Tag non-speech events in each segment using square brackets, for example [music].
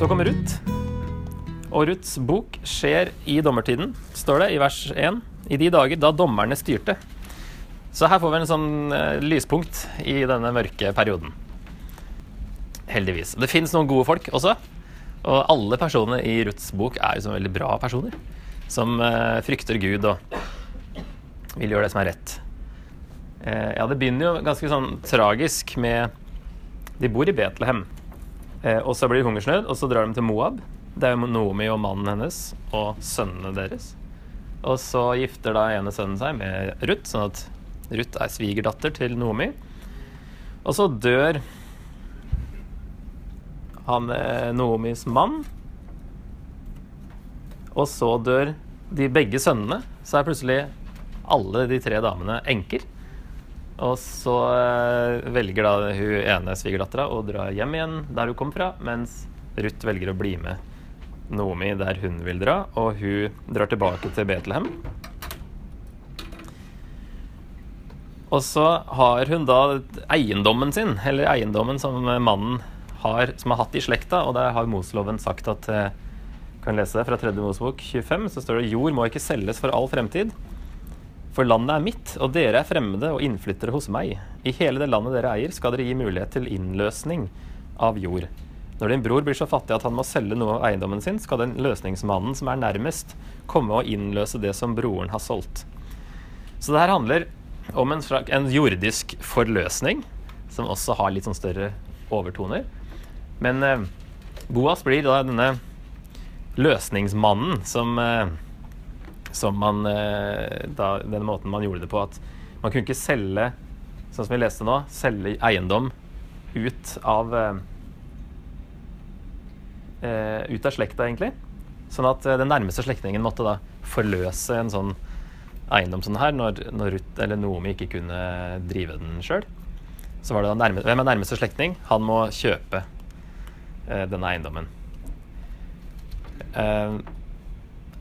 Så kommer Ruth. Og Ruths bok skjer i dommertiden, står det i vers 1. I de dager da dommerne styrte. Så her får vi en sånn eh, lyspunkt i denne mørke perioden. Heldigvis. Det fins noen gode folk også. Og alle personene i Ruths bok er jo sånn veldig bra personer. Som eh, frykter Gud og vil gjøre det som er rett. Eh, ja, det begynner jo ganske sånn tragisk med De bor i Betlehem. Eh, og så blir det hungersnød, og så drar de til Moab. Det er Noomi og mannen hennes og sønnene deres. Og så gifter da ene sønnen seg med Ruth, sånn at Ruth er svigerdatter til Noomi. Og så dør han eh, Noomis mann. Og så dør de begge sønnene. Så er plutselig alle de tre damene enker. Og så eh, velger da hun ene svigerdattera å dra hjem igjen der hun kom fra, mens Ruth velger å bli med Noomi der hun vil dra, og hun drar tilbake til Betlehem. Og så har hun da eiendommen sin, eller eiendommen som mannen har, som har hatt i slekta, og der har Moseloven sagt at eh, kan lese det fra 3. Mosebok 25, så står det jord må ikke selges for all fremtid. For landet er mitt, og dere er fremmede og innflyttere hos meg. I hele det landet dere eier, skal dere gi mulighet til innløsning av jord. Når din bror blir så fattig at han må selge noe av eiendommen sin, skal den løsningsmannen som er nærmest, komme og innløse det som broren har solgt. Så det her handler om en, en jordisk forløsning, som også har litt sånn større overtoner. Men eh, Boas blir da denne løsningsmannen som, eh, som man eh, da, Den måten man gjorde det på, at man kunne ikke selge, sånn som vi leste nå, selge eiendom ut av eh, eh, ut av slekta, egentlig. Sånn at den nærmeste slektningen måtte da forløse en sånn eiendom sånn her, når, når Ruth eller Noomi ikke kunne drive den sjøl. Så var det da nærme, hvem er nærmeste slektning? Han må kjøpe denne eiendommen. Eh,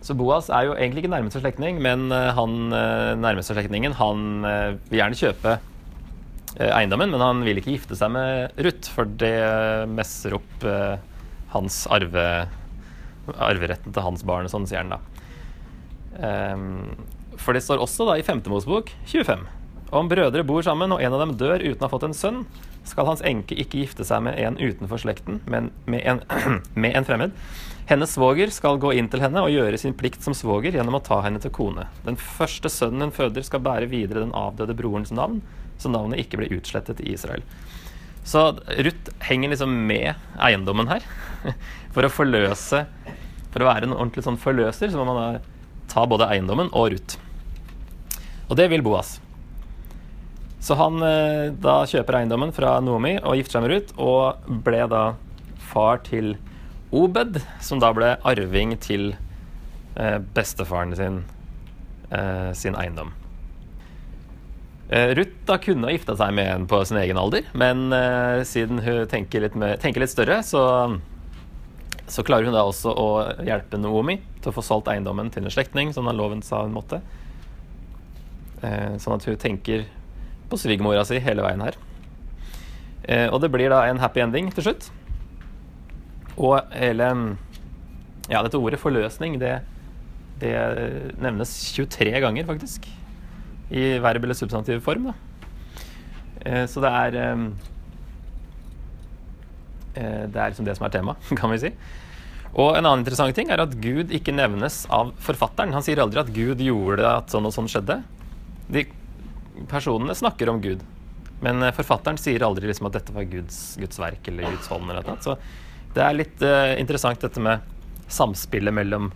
så Boas er jo egentlig ikke nærmeste slektning, men eh, han eh, nærmeste slektningen han eh, vil gjerne kjøpe eiendommen, men han vil ikke gifte seg med Ruth, for det messer opp hans arve, arveretten til hans barn, sånn sier han da. For det står også da i 5. Mosebok 25. Om brødre bor sammen, og en av dem dør uten å ha fått en sønn, skal hans enke ikke gifte seg med en utenfor slekten, men med en, [clears throat] med en fremmed. Hennes svoger skal gå inn til henne og gjøre sin plikt som svoger gjennom å ta henne til kone. Den første sønnen hun føder, skal bære videre den avdøde brorens navn, så navnet ikke blir utslettet i Israel. Så Ruth henger liksom med eiendommen her. [laughs] For å forløse For å være en ordentlig sånn forløser, så må man ta både eiendommen og Ruth. Og det vil Boas. Så han eh, da kjøper eiendommen fra Noomi og gifter seg med Ruth, og ble da far til Obed, som da ble arving til eh, bestefaren sin eh, sin eiendom. Ruth da kunne ha gifta seg med en på sin egen alder, men siden hun tenker litt, med, tenker litt større, så, så, klarer hun da også å hjelpe Noomi til å få solgt eiendommen til en slektning, som loven sa hun måtte. Uh, sånn at hun tenker på svigermora si hele veien her. Eh, og det blir da en happy ending til slutt. Og hele Ja, dette ordet forløsning, det, det nevnes 23 ganger, faktisk i verb eller substantiv form. Da. Eh, så det er eh, eh, Det er liksom det som er tema, [laughs] kan vi si. Og en annen interessant ting er at Gud ikke nevnes av forfatteren. Han sier aldri at Gud gjorde at sånn og sånn skjedde. De personene snakker om Gud, men forfatteren sier aldri liksom at dette var Guds, Guds verk eller Guds hånd. eller noe. Så det er litt uh, interessant dette med samspillet mellom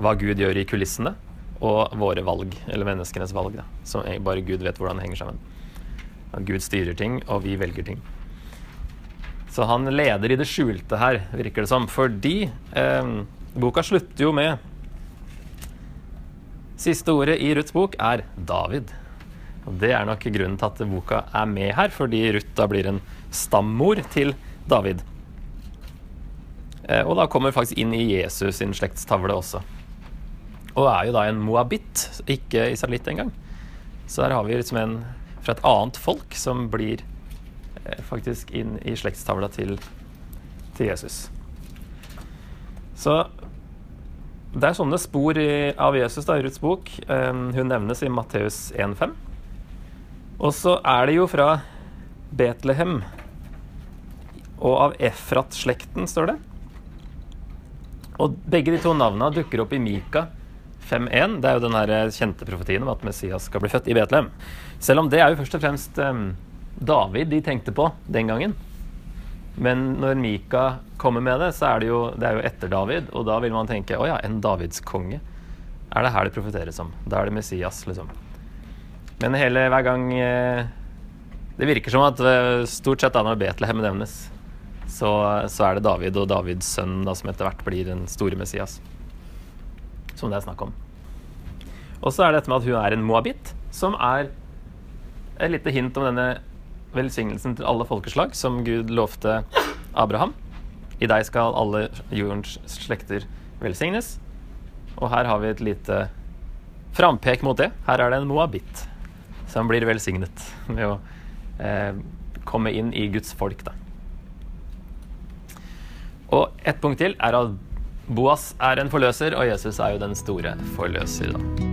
hva Gud gjør i kulissene, og våre valg, eller menneskenes valg, da, som bare Gud vet hvordan det henger sammen. At Gud styrer ting, og vi velger ting. Så han leder i det skjulte her, virker det som, fordi eh, boka slutter jo med Siste ordet i Ruths bok er David. Og Det er nok grunnen til at boka er med her, fordi Ruth da blir en stammor til David. Eh, og da kommer faktisk inn i Jesus sin slektstavle også. Og er jo da en moabit, ikke israelitt engang. Så her har vi liksom en fra et annet folk som blir eh, faktisk inn i slektstavla til, til Jesus. Så det er sånne spor av Jesus da, i Ruths bok. Um, hun nevnes i Matteus 1,5. Og så er det jo fra Betlehem og av Efrat-slekten, står det. Og begge de to navnene dukker opp i Mika 5.1. Det er jo den her kjente profetien om at Messias skal bli født i Betlehem. Selv om det er jo først og fremst um, David de tenkte på den gangen. Men når Mika kommer med det, så er det jo, det er jo etter David, og da vil man tenke å ja, en Davids konge. Er det her det profeteres om? Da er det Messias, liksom. Men hele hver gang eh, Det virker som at eh, stort sett da når Betlehem nevnes, så, så, er det David og Davids sønn da, som etter hvert blir den store Messias. Som det er snakk om. Og så er det dette med at hun er en moabit, som er et lite hint om denne velsignelsen til alle folkeslag som Gud lovte Abraham. I deg skal alle jordens slekter velsignes. Og her har vi et lite frampek mot det. Her er det en moabit som blir velsignet med å eh, komme inn i Guds folk, da. Og ett punkt til er at Boas er en forløser, og Jesus er jo den store forløser, da.